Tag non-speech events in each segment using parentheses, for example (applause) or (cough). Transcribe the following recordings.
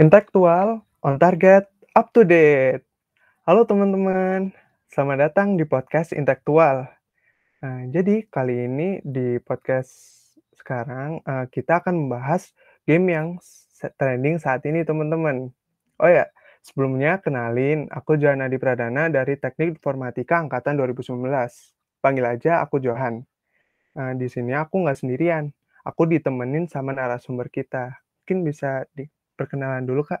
Intelektual, on target, up to date. Halo teman-teman, selamat datang di podcast Intelektual. Nah, jadi kali ini di podcast sekarang uh, kita akan membahas game yang trending saat ini teman-teman. Oh ya, sebelumnya kenalin, aku Johan Adi Pradana dari Teknik Informatika Angkatan 2019. Panggil aja aku Johan. Nah, di sini aku nggak sendirian, aku ditemenin sama narasumber kita. Mungkin bisa diperkenalan dulu, Kak.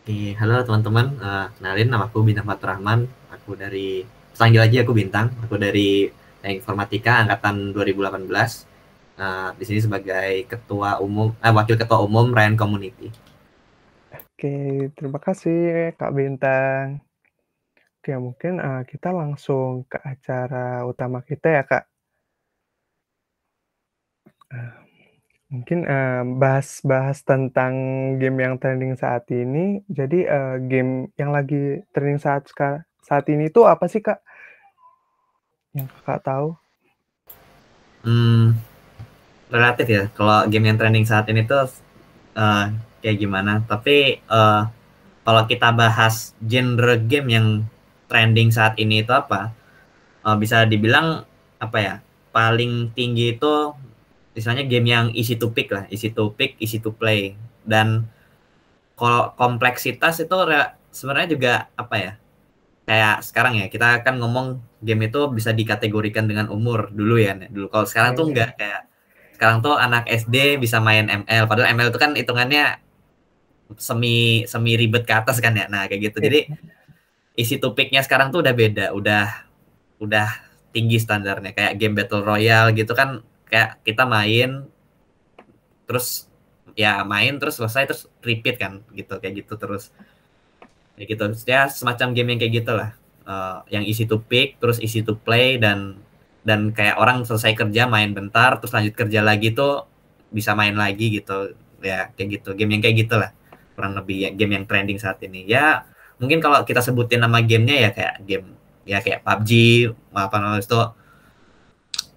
Oke, halo teman-teman. Uh, kenalin nama aku Bintang Fatur Rahman. Aku dari panggil aja aku Bintang. Aku dari Teknik Informatika angkatan 2018. Uh, di sini sebagai ketua umum eh, wakil ketua umum Ryan Community. Oke, terima kasih Kak Bintang. Oke, mungkin uh, kita langsung ke acara utama kita ya, Kak. Mungkin, bahas-bahas tentang game yang trending saat ini. Jadi, uh, game yang lagi trending saat saat ini itu apa sih, Kak? Yang Kakak tahu? Hmm, relatif ya, kalau game yang trending saat ini tuh, uh, kayak gimana. Tapi, uh, kalau kita bahas genre game yang trending saat ini itu apa, uh, bisa dibilang, apa ya, paling tinggi itu misalnya game yang easy to pick lah, easy to pick, easy to play. Dan kalau kompleksitas itu sebenarnya juga apa ya? Kayak sekarang ya, kita kan ngomong game itu bisa dikategorikan dengan umur dulu ya. Dulu kalau sekarang tuh enggak iya. kayak sekarang tuh anak SD bisa main ML padahal ML itu kan hitungannya semi semi ribet ke atas kan ya. Nah, kayak gitu. Jadi isi topiknya sekarang tuh udah beda, udah udah tinggi standarnya kayak game battle royale gitu kan kayak kita main terus ya main terus selesai terus repeat kan gitu kayak gitu terus. Ya gitu ya semacam game yang kayak gitu lah. Uh, yang easy to pick terus easy to play dan dan kayak orang selesai kerja main bentar terus lanjut kerja lagi tuh bisa main lagi gitu. Ya kayak gitu game yang kayak gitu lah kurang lebih ya game yang trending saat ini. Ya mungkin kalau kita sebutin nama gamenya ya kayak game ya kayak PUBG apa namanya itu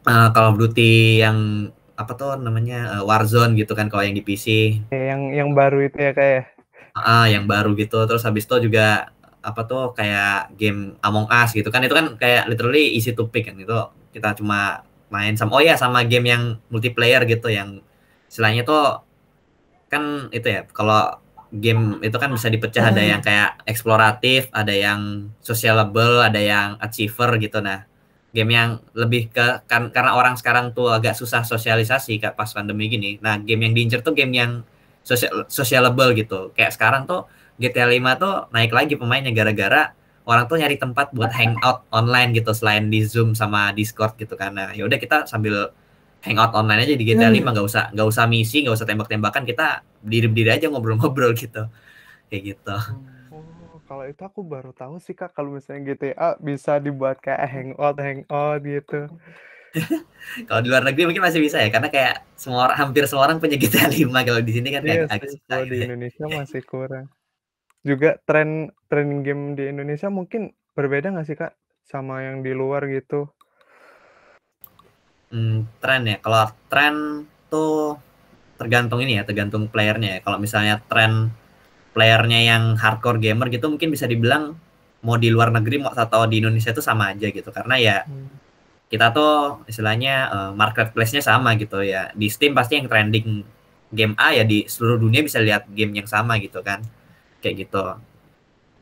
uh, Call of Duty yang apa tuh namanya uh, Warzone gitu kan kalau yang di PC. Yang yang baru itu ya kayak. Ah, uh, yang baru gitu. Terus habis itu juga apa tuh kayak game Among Us gitu kan itu kan kayak literally easy to pick kan itu kita cuma main sama oh ya sama game yang multiplayer gitu yang istilahnya tuh kan itu ya kalau game itu kan bisa dipecah ada yang kayak eksploratif ada yang sociable ada yang achiever gitu nah game yang lebih ke kan karena orang sekarang tuh agak susah sosialisasi kayak pas pandemi gini. Nah, game yang diincer tuh game yang sosial socialable gitu. Kayak sekarang tuh GTA 5 tuh naik lagi pemainnya gara-gara orang tuh nyari tempat buat hangout online gitu selain di Zoom sama Discord gitu karena ya udah kita sambil hangout online aja di GTA 5 nggak usah nggak usah misi nggak usah tembak-tembakan kita berdiri-berdiri aja ngobrol-ngobrol gitu kayak gitu. Hmm kalau itu aku baru tahu sih Kak, kalau misalnya GTA bisa dibuat kayak hangout hangout gitu. (laughs) kalau di luar negeri mungkin masih bisa ya, karena kayak semua orang, hampir semua orang punya GTA 5 (laughs) kalau di sini kan iya kayak sih, kalau di gitu. Indonesia (laughs) masih kurang. Juga tren tren game di Indonesia mungkin berbeda nggak sih Kak sama yang di luar gitu? Hmm, tren ya. Kalau tren tuh tergantung ini ya, tergantung playernya ya. Kalau misalnya tren playernya yang hardcore gamer gitu mungkin bisa dibilang mau di luar negeri mau atau di Indonesia itu sama aja gitu. Karena ya hmm. kita tuh istilahnya uh, marketplace-nya sama gitu ya. Di Steam pasti yang trending game A ya di seluruh dunia bisa lihat game yang sama gitu kan. Kayak gitu.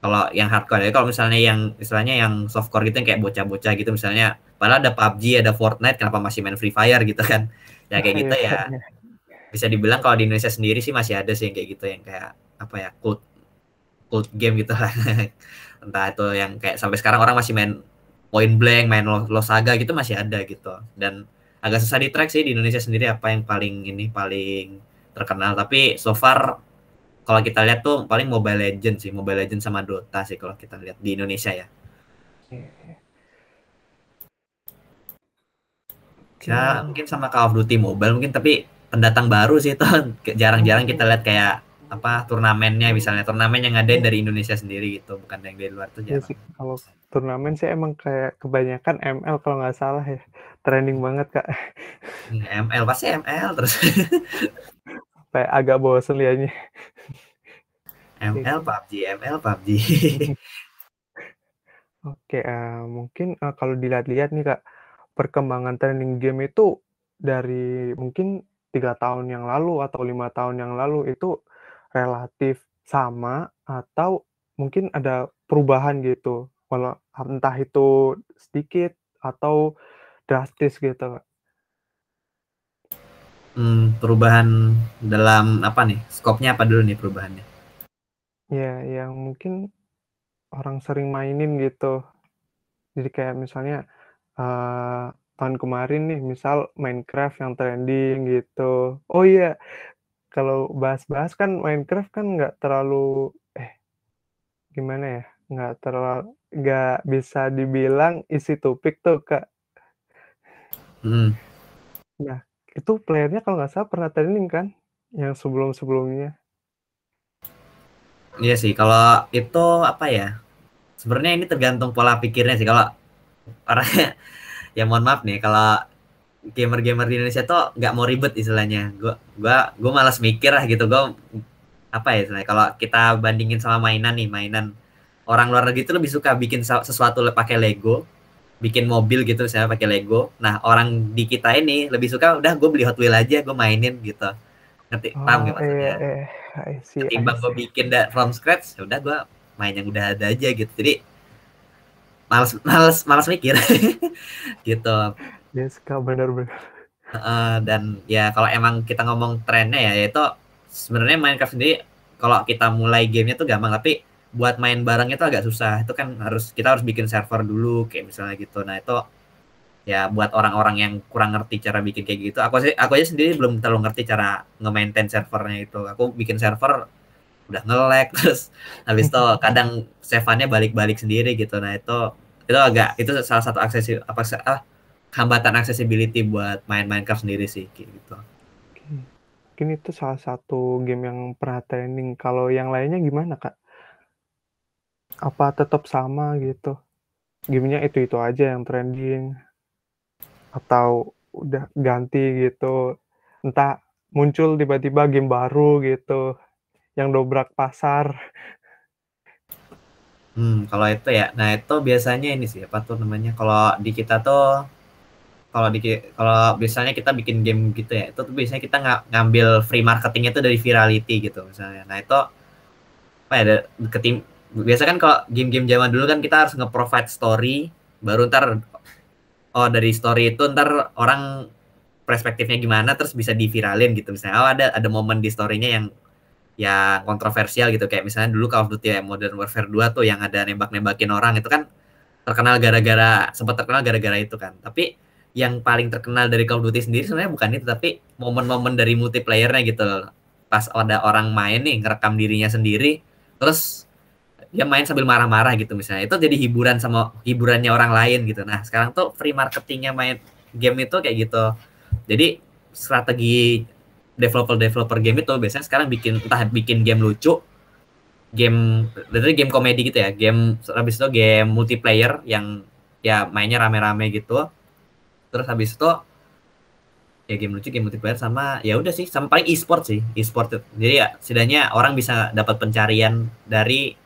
Kalau yang hardcore ya kalau misalnya yang istilahnya yang softcore gitu yang kayak bocah-bocah gitu misalnya padahal ada PUBG ada Fortnite kenapa masih main Free Fire gitu kan. Ya kayak gitu ya. (laughs) Bisa dibilang kalau di Indonesia sendiri sih masih ada sih yang kayak gitu yang kayak apa ya cult cult game gitu lah. (laughs) Entah itu yang kayak sampai sekarang orang masih main Point Blank main Losaga gitu masih ada gitu. Dan agak susah di track sih di Indonesia sendiri apa yang paling ini paling terkenal. Tapi so far kalau kita lihat tuh paling Mobile Legend sih Mobile Legend sama Dota sih kalau kita lihat di Indonesia ya. Ya mungkin sama Call of Duty Mobile mungkin tapi pendatang baru sih (laughs) itu jarang-jarang kita lihat kayak apa turnamennya misalnya. Turnamen yang ada dari Indonesia sendiri gitu bukan yang dari luar tuh ya sih, kalau turnamen sih emang kayak kebanyakan ML kalau nggak salah ya. Trending banget kak. Iya, ML pasti ML terus. (laughs) Kayak agak bosen liatnya. ML PUBG ML PUBG. (laughs) Oke, eee, mungkin, eee, kalau dilihat-lihat nih, Kak, perkembangan trending game itu dari mungkin 3 tahun yang lalu atau 5 tahun yang lalu itu relatif sama atau mungkin ada perubahan gitu, walau entah itu sedikit atau drastis gitu? Mmm, perubahan dalam apa nih? Skopnya apa dulu nih perubahannya? Ya, yang mungkin orang sering mainin gitu. Jadi kayak misalnya, eee, tahun kemarin nih misal Minecraft yang trending gitu. Oh iya, kalau bahas-bahas kan Minecraft kan nggak terlalu eh, gimana ya, nggak terlalu nggak bisa dibilang easy to pick tuh, Kak. Mhm. Nah, itu player-nya kalau nggak salah pernah trending kan, yang sebelum-sebelumnya? Iya sih, kalau itu apa ya, sebenarnya ini tergantung pola pikirnya sih. Kalau orangnya (laughs) ya mohon maaf nih, kalau gamer-gamer di Indonesia tuh nggak mau ribet istilahnya. Gua gua gua malas mikir lah gitu. Gua apa ya istilahnya, kalau kita bandingin sama mainan nih, mainan orang luar negeri itu lebih suka bikin sesuatu pakai Lego, bikin mobil gitu misalnya pakai Lego. Nah, orang di kita ini lebih suka udah gue beli Hot Wheels aja, gue mainin gitu. Ngerti? Paham Oh, iya maksudnya? iya, see I Ketimbang gue bikin da from scratch, ya udah gue main yang udah ada aja gitu. Jadi males males males mikir (laughs) gitu. Bener bener. Heeh, dan ya kalau emang kita ngomong trennya ya, ya itu sebenarnya Minecraft sendiri kalau kita mulai gamenya tuh gampang, tapi buat main barengnya tuh agak susah. Itu kan harus kita harus bikin server dulu kayak misalnya gitu. Nah, itu ya buat orang-orang yang kurang ngerti cara bikin kayak gitu. Aku sih aku aja sendiri belum terlalu ngerti cara nge-maintain servernya itu. Aku bikin server udah nge-lag (laughs) terus habis itu kadang save-nya balik-balik sendiri gitu. Nah, itu itu agak itu salah satu aksesi apa ah, hambatan accessibility buat main Minecraft sendiri sih kayak gitu. Mungkin itu salah satu game yang pernah trending. Kalau yang lainnya gimana, Kak? Apa tetap sama gitu? Game-nya itu-itu aja yang trending? Atau udah ganti gitu? Entah muncul tiba-tiba game baru gitu, yang dobrak pasar? Hmm, kalau itu ya, nah itu biasanya ini sih, apa tuh namanya, kalau di kita tuh kalau di kalau biasanya kita bikin game gitu ya, itu tuh biasanya kita nga ngambil free marketing-nya itu dari virality gitu misalnya. Nah itu apa ya, ketim biasa kan kalau game-game zaman dulu kan kita harus nge-provide story, baru entar oh dari story itu entar orang perspektifnya gimana terus bisa diviralin gitu misalnya. Oh ada ada momen di story-nya yang yang kontroversial gitu kayak misalnya dulu Call of Duty Modern Warfare 2 tuh yang ada nembak-nembakin orang itu kan terkenal gara-gara sempat terkenal gara-gara itu kan. Tapi yang paling terkenal dari Call of Duty sendiri sebenarnya bukan itu tapi momen-momen dari multiplayer-nya gitu. Pas ada orang main nih ngerekam dirinya sendiri terus dia main sambil marah-marah gitu misalnya. Itu jadi hiburan sama hiburannya orang lain gitu. Nah, sekarang tuh free marketing-nya main game itu kayak gitu. Jadi strategi developer-developer game itu biasanya sekarang bikin entah bikin game lucu, game dari game komedi gitu ya, game habis itu game multiplayer yang ya mainnya rame-rame gitu. Terus habis itu ya game lucu, game multiplayer sama ya udah sih sama paling e-sport sih, e-sport. Jadi ya setidaknya orang bisa dapat pencarian dari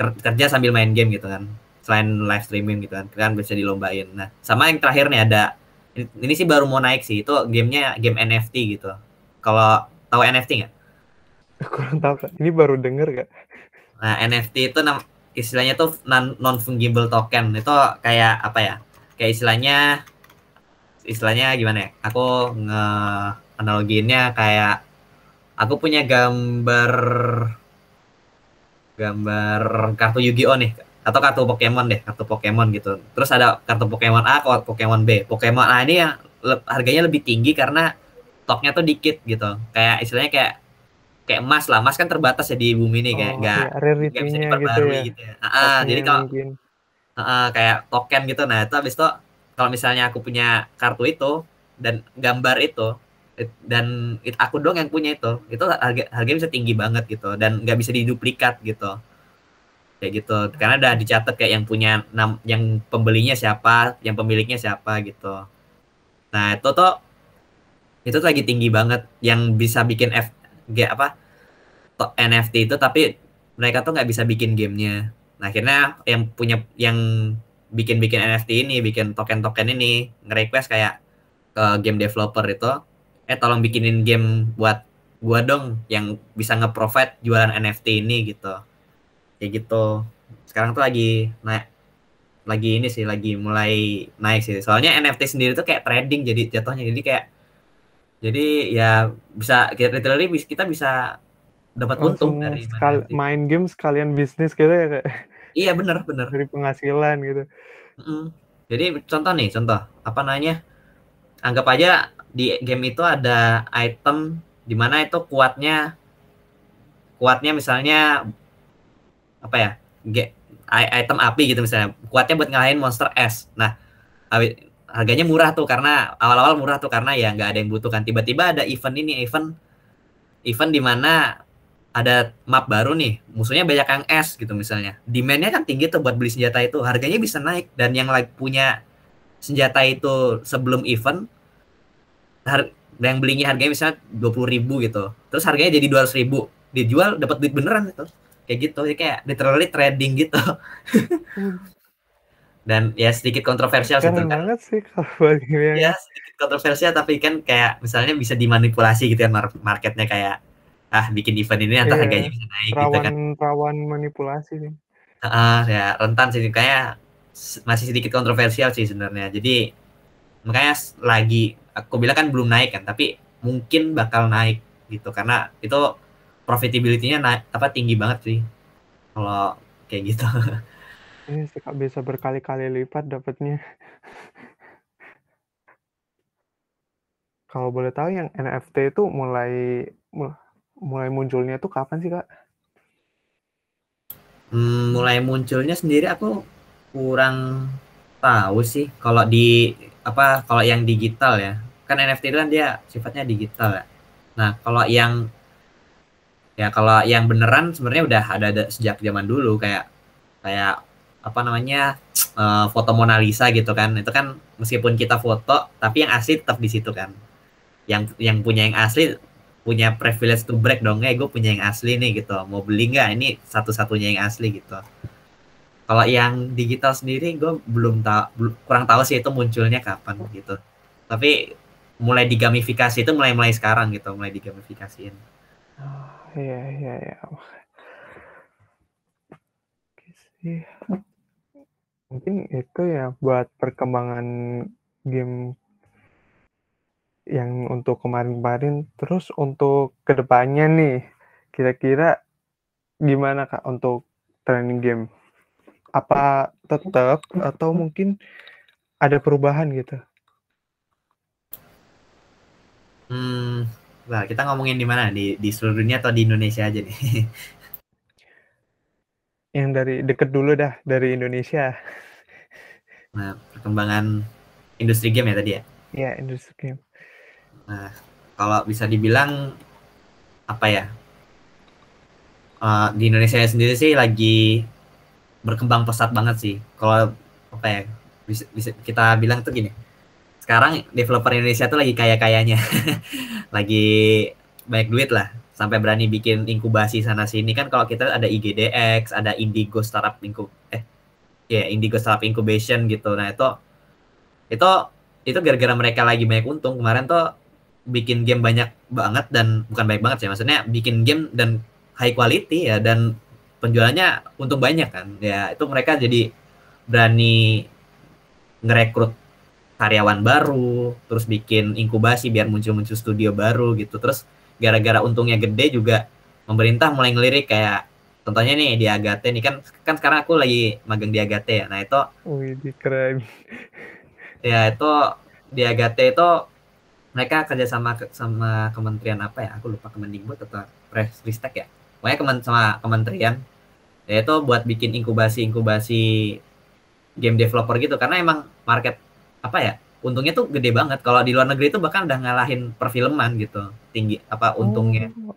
kerja sambil main game gitu kan. Selain live streaming gitu kan, kan bisa dilombain. Nah, sama yang terakhir nih ada ini sih baru mau naik sih, itu gamenya game NFT gitu. Kalau tahu NFT nggak? Kurang tahu, Kak. Ini baru denger, Kak. Nah, NFT itu istilahnya tuh non non fungible token. Itu kayak apa ya? Kayak istilahnya istilahnya gimana ya? Aku nge analogiinnya kayak aku punya gambar gambar kartu Yu-Gi-Oh nih atau kartu Pokemon deh, kartu Pokemon gitu. Terus ada kartu Pokemon A, Pokemon B. Pokemon A ini yang harganya lebih tinggi karena stoknya tuh dikit gitu. Kayak istilahnya kayak kayak emas lah. Emas kan terbatas ya di bumi ini kayak Oh, nggak nggak bisa gitu diperbarui ya? gitu ya. Heeh, jadi kalau heeh, kayak token gitu. Nah, itu habis itu kalau misalnya aku punya kartu itu dan gambar itu dan it, aku dong yang punya itu, itu harga harganya bisa tinggi banget gitu dan nggak bisa diduplikat gitu. Kayak gitu karena udah dicatat kayak yang punya nam, yang pembelinya siapa yang pemiliknya siapa gitu. Nah itu tuh itu tuh lagi tinggi banget yang bisa bikin F G apa NFT itu tapi mereka tuh nggak bisa bikin gamenya. Nah akhirnya yang punya yang bikin-bikin NFT ini bikin token-token ini nge-request kayak ke game developer itu eh tolong bikinin game buat gua dong yang bisa nge-provide jualan NFT ini gitu. Kayak gitu. Sekarang tuh lagi naik lagi ini sih lagi mulai naik sih. Soalnya NFT sendiri tuh kayak trading jadi jatuhnya. Jadi kayak jadi ya bisa kita literally kita bisa dapat untung dari main game sekalian bisnis gitu ya kayak iya bener bener dari penghasilan gitu. Mm jadi contoh nih contoh. Apa namanya? Anggap aja di game itu ada item di mana itu kuatnya kuatnya misalnya apa ya item api gitu misalnya. Kuatnya buat ngalahin monster S. Nah harganya murah tuh karena awal-awal murah tuh karena ya nggak ada yang butuhkan. Tiba-tiba ada event ini event event di mana ada map baru nih musuhnya banyak yang S gitu misalnya. Demandnya kan tinggi tuh buat beli senjata itu harganya bisa naik. Dan yang like punya senjata itu sebelum event har yang belinya harganya misalnya dua puluh ribu gitu. Terus harganya jadi dua ratus ribu. Dijual dapat duit beneran gitu. Kayak gitu ya kayak literally trading gitu. Dan ya sedikit kontroversial sih kan. banget sih kalau ya. Sedikit kontroversial tapi kan kayak misalnya bisa dimanipulasi gitu ya marketnya kayak ah bikin event ini nanti iya, harganya bisa naik rawan, gitu kan. rawan manipulasi nih uh, ya rentan sih. Kayak masih sedikit kontroversial sih sebenarnya. Jadi makanya lagi aku bilang kan belum naik kan tapi mungkin bakal naik gitu. Karena itu profitability-nya naik apa tinggi banget sih. Kalau kayak gitu. Ini iya bisa berkali-kali lipat dapatnya. Kalau boleh tahu yang NFT itu mulai mulai munculnya tuh kapan sih kak? Hmm, mulai munculnya sendiri aku kurang tahu sih. Kalau di apa kalau yang digital ya, kan NFT itu kan dia sifatnya digital ya. Nah kalau yang ya kalau yang beneran sebenarnya udah ada, ada sejak zaman dulu kayak kayak apa namanya uh, foto Mona Lisa gitu kan itu kan meskipun kita foto tapi yang asli tetap di situ kan yang yang punya yang asli punya privilege to break dong eh gue punya yang asli nih gitu. Mau beli nggak? Ini satu-satunya yang asli gitu. Kalau yang digital sendiri gue belum tahu kurang tahu sih itu munculnya kapan gitu. Tapi mulai digamifikasi itu mulai mulai sekarang gitu mulai digamifikasiin. Oh, iya iya iya. Mungkin itu ya buat perkembangan game yang untuk kemarin-kemarin, terus untuk ke depannya nih, kira-kira gimana Kak untuk training game? Apa tetap atau mungkin ada perubahan gitu? Hmm, nah kita ngomongin di mana? Di di seluruh dunia atau di Indonesia aja nih? (laughs) Yang dari deket dulu dah, dari Indonesia. Nah, perkembangan industri game ya tadi ya? Iya, industri game. Nah, kalau bisa dibilang apa ya? Uh, di Indonesia sendiri sih lagi berkembang pesat banget sih. Kalau apa ya? Bisa, bisa kita bilang tuh gini. Sekarang developer Indonesia tuh lagi kaya-kayanya. (laughs) lagi banyak duit lah sampai berani bikin inkubasi sana sini kan kalau kita ada IGDX, ada Indigo Startup Incub eh ya yeah, Indigo Startup Incubation gitu. Nah, itu itu itu gara-gara mereka lagi banyak untung. Kemarin tuh bikin game banyak banget dan bukan baik banget sih maksudnya bikin game dan high quality ya dan penjualannya untung banyak kan. Ya itu mereka jadi berani ngerekrut karyawan baru terus bikin inkubasi biar muncul-muncul studio baru gitu. Terus gara-gara untungnya gede juga pemerintah mulai ngelirik kayak contohnya nih di Agate nih kan kan sekarang aku lagi magang di Agate ya. Nah itu Wih, keren ya itu di Agate itu mereka kerja sama sama kementerian apa ya? Aku lupa Kemendikbud atau Ristek ya? Pokoknya kemen sama kementerian. Yaitu buat bikin inkubasi inkubasi game developer gitu. Karena emang market apa ya untungnya tuh gede banget. Kalau di luar negeri itu bahkan udah ngalahin perfilman gitu. Tinggi apa untungnya. Oh,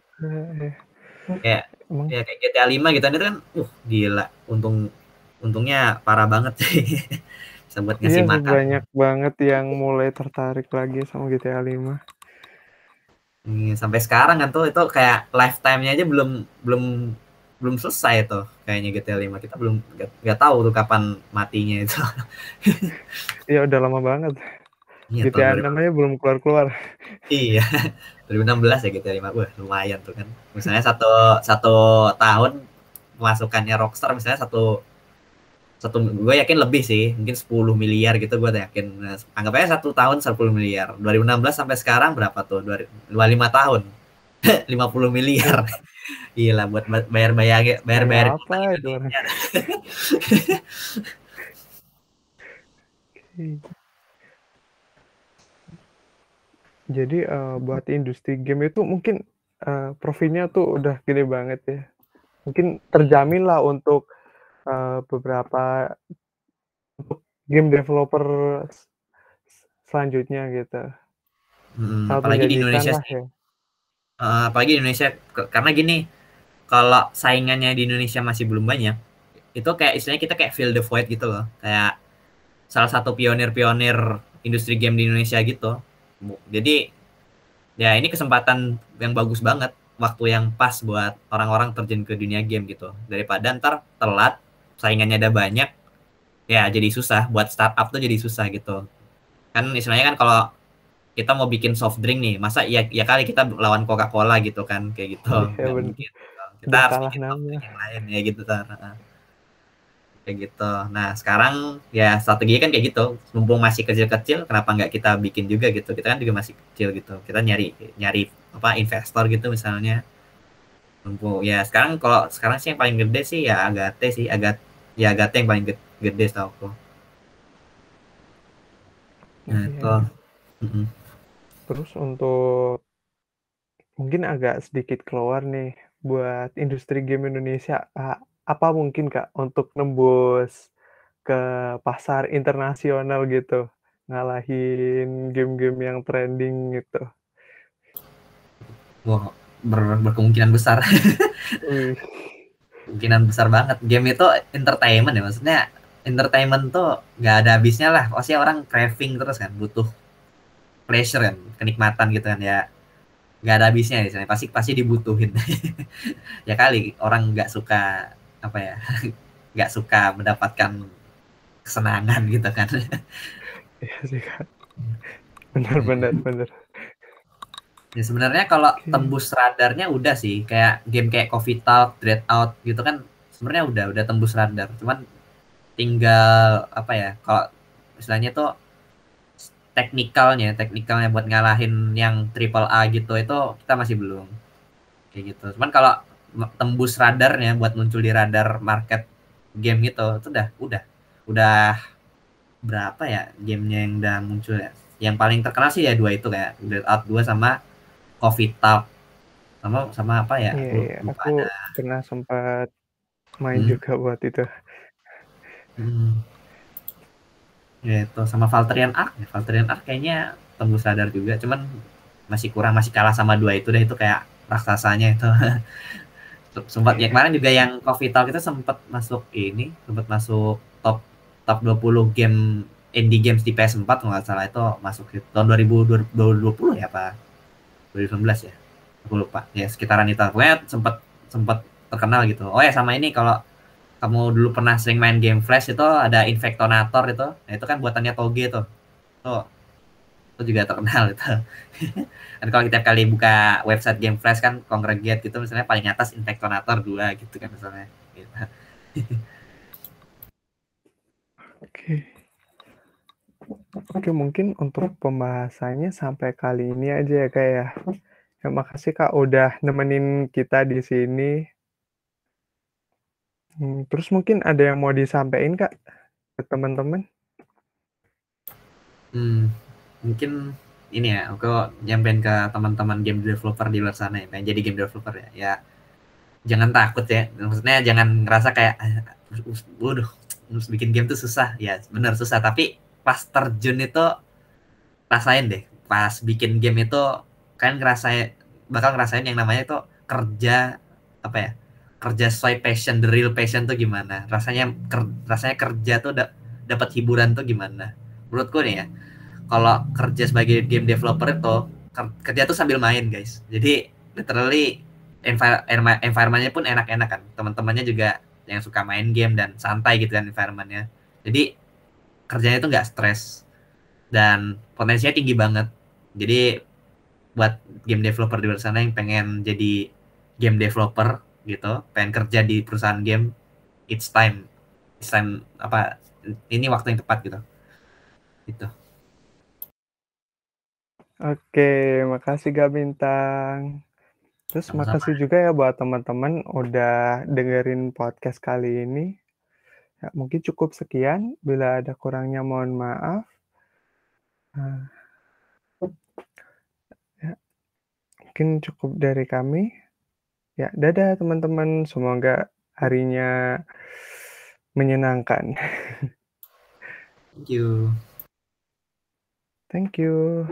kayak ya kayak GTA 5 gitu. Itu kan uh gila. Untung untungnya parah banget sih (laughs) bisa buat ngasih iya, makan. banyak banget yang mulai tertarik lagi sama GTA 5. Iya, sampai sekarang kan tuh itu kayak lifetime-nya aja belum belum belum selesai tuh kayaknya GTA 5 kita belum nggak tahu tuh kapan matinya itu. (laughs) Iya udah lama banget. Iya, GTA tahun 2000 namanya belum keluar-keluar. Iya, (laughs) 2016 ya GTA 5. Wah, lumayan tuh kan. Misalnya satu satu tahun pemasukannya Rockstar misalnya satu satu gue yakin lebih sih mungkin 10 miliar gitu gue yakin. Nah, anggap aja satu tahun 10 miliar. 2016 sampai sekarang berapa tuh? 25 tahun. (laughs) 50 miliar. (laughs) Gila buat bayar bayar bayar bayar apa. Jadi eh, buat industri game itu mungkin eh, profitnya tuh udah gede banget ya. Mungkin terjamin lah untuk eh, beberapa untuk game developer selanjutnya gitu. Hmm, Sangat apalagi di Indonesia sih ya. Eh, apalagi di Indonesia karena gini kalau saingannya di Indonesia masih belum banyak itu kayak istilahnya kita kayak fill the void gitu loh kayak salah satu pionir-pionir industri game di Indonesia gitu jadi ya ini kesempatan yang bagus banget waktu yang pas buat orang-orang terjun ke dunia game gitu daripada ntar telat saingannya ada banyak ya jadi susah. Buat startup tuh jadi susah gitu. Kan istilahnya kan kalau kita mau bikin soft drink nih masa ya ya kali kita lawan Coca Cola gitu kan kayak gitu. Bener. mungkin kita harus bikin yang lain ya gitu kan kayak gitu. Nah sekarang ya strategi kan kayak gitu. Mumpung masih kecil-kecil kenapa nggak kita bikin juga gitu? Kita kan juga masih kecil gitu. Kita nyari nyari apa investor gitu misalnya mumpung ya sekarang kalau sekarang sih yang paling gede sih ya Agate sih Agat ya Agate yang paling gede, gede setahu aku nah Iya. itu Mm-mm. Terus untuk mungkin agak sedikit keluar nih buat industri game Indonesia. Apa mungkin Kak untuk nembus ke pasar internasional gitu, ngalahin game-game yang trending gitu. Wah, ber- berkemungkinan besar. (laughs) Kemungkinan besar banget. Game itu entertainment ya maksudnya entertainment tuh nggak ada habisnya lah. Pasti orang craving terus kan butuh pleasure kan kenikmatan gitu kan ya. Nggak ada habisnya di sana. Pasti pasti dibutuhin. (laughs) Ya kali orang nggak suka apa ya (laughs) nggak suka mendapatkan kesenangan gitu kan. Iya sih Kak. Benar benar benar. Ya sebenarnya kalau Oke. tembus radarnya udah sih kayak game kayak Coffee Talk, Dread Out gitu kan sebenarnya udah udah tembus radar. Cuman tinggal apa ya kalau istilahnya tuh teknikalnya teknikalnya buat ngalahin yang triple A gitu itu kita masih belum. Kayak gitu. Cuman kalau tembus radarnya buat muncul di radar market game gitu itu udah udah. Udah berapa ya gamenya yang udah muncul ya? Yang paling terkenal sih ya dua itu kayak Dread Out 2 sama Coffee Talk sama sama apa ya Iya iya, lupa aku ada pernah sempat main Hmm. juga buat itu. Hmm. Ya itu sama Valterian Ark ya. Valterian Ark kayaknya tembus radar juga, cuman masih kurang, masih kalah sama dua itu deh itu kayak raksasanya itu. (laughs) sempat ya Iya. kemarin juga yang Coffee Talk itu sempat masuk ini, sempat masuk top top 20 game indie games di PS4 kalau nggak salah itu masuk tahun 2020 ya apa 2019 ya. Aku lupa. Ya sekitaran itu. Pokoknya sempat sempat terkenal gitu. Oh ya sama ini kalau kamu dulu pernah sering main game Flash itu ada Infectonator itu. Nah, itu kan buatannya Toge tuh tuh. Itu juga terkenal itu. (laughs) Dan kalau kita kali buka website game Flash kan congregate gitu misalnya paling atas Infectonator 2 gitu kan misalnya. Gitu. (laughs) Oke. Oke, mungkin untuk pembahasannya sampai kali ini aja ya Kak ya. Ya, makasih Kak udah nemenin kita di sini. Hmm, terus mungkin ada yang mau disampaikan Kak ke teman-teman? Hmm, mungkin ini ya aku nyampein ke teman-teman game developer di luar sana ya pengen jadi game developer ya ya jangan takut ya maksudnya jangan ngerasa kayak "Ah, waduh harus bikin game tuh susah ya bener susah tapi pas terjun itu rasain deh. Pas bikin game itu kan ngerasain bakal ngerasain yang namanya itu kerja apa ya kerja sesuai passion the real passion tuh gimana. Rasanya ker- rasanya kerja tuh da- dapat hiburan tuh gimana. Menurutku nih ya kalau kerja sebagai game developer itu kerja tuh sambil main guys. Jadi literally environmentnya pun enak-enak kan. Teman-temannya juga yang suka main game dan santai gitu kan environmentnya. Jadi kerjanya tuh nggak stres. Dan potensinya tinggi banget. Jadi buat game developer di luar sana yang pengen jadi game developer gitu pengen kerja di perusahaan game it's time. It's time apa ini waktu yang tepat gitu. Itu oke makasih gak bintang Terus Sama-sama. makasih juga ya buat teman-teman udah dengerin podcast kali ini. Ya, mungkin cukup sekian. Bila ada kurangnya mohon maaf. Nah, ya, mungkin cukup dari kami. Ya, dadah teman-teman. Semoga harinya menyenangkan. Thank you. Thank you.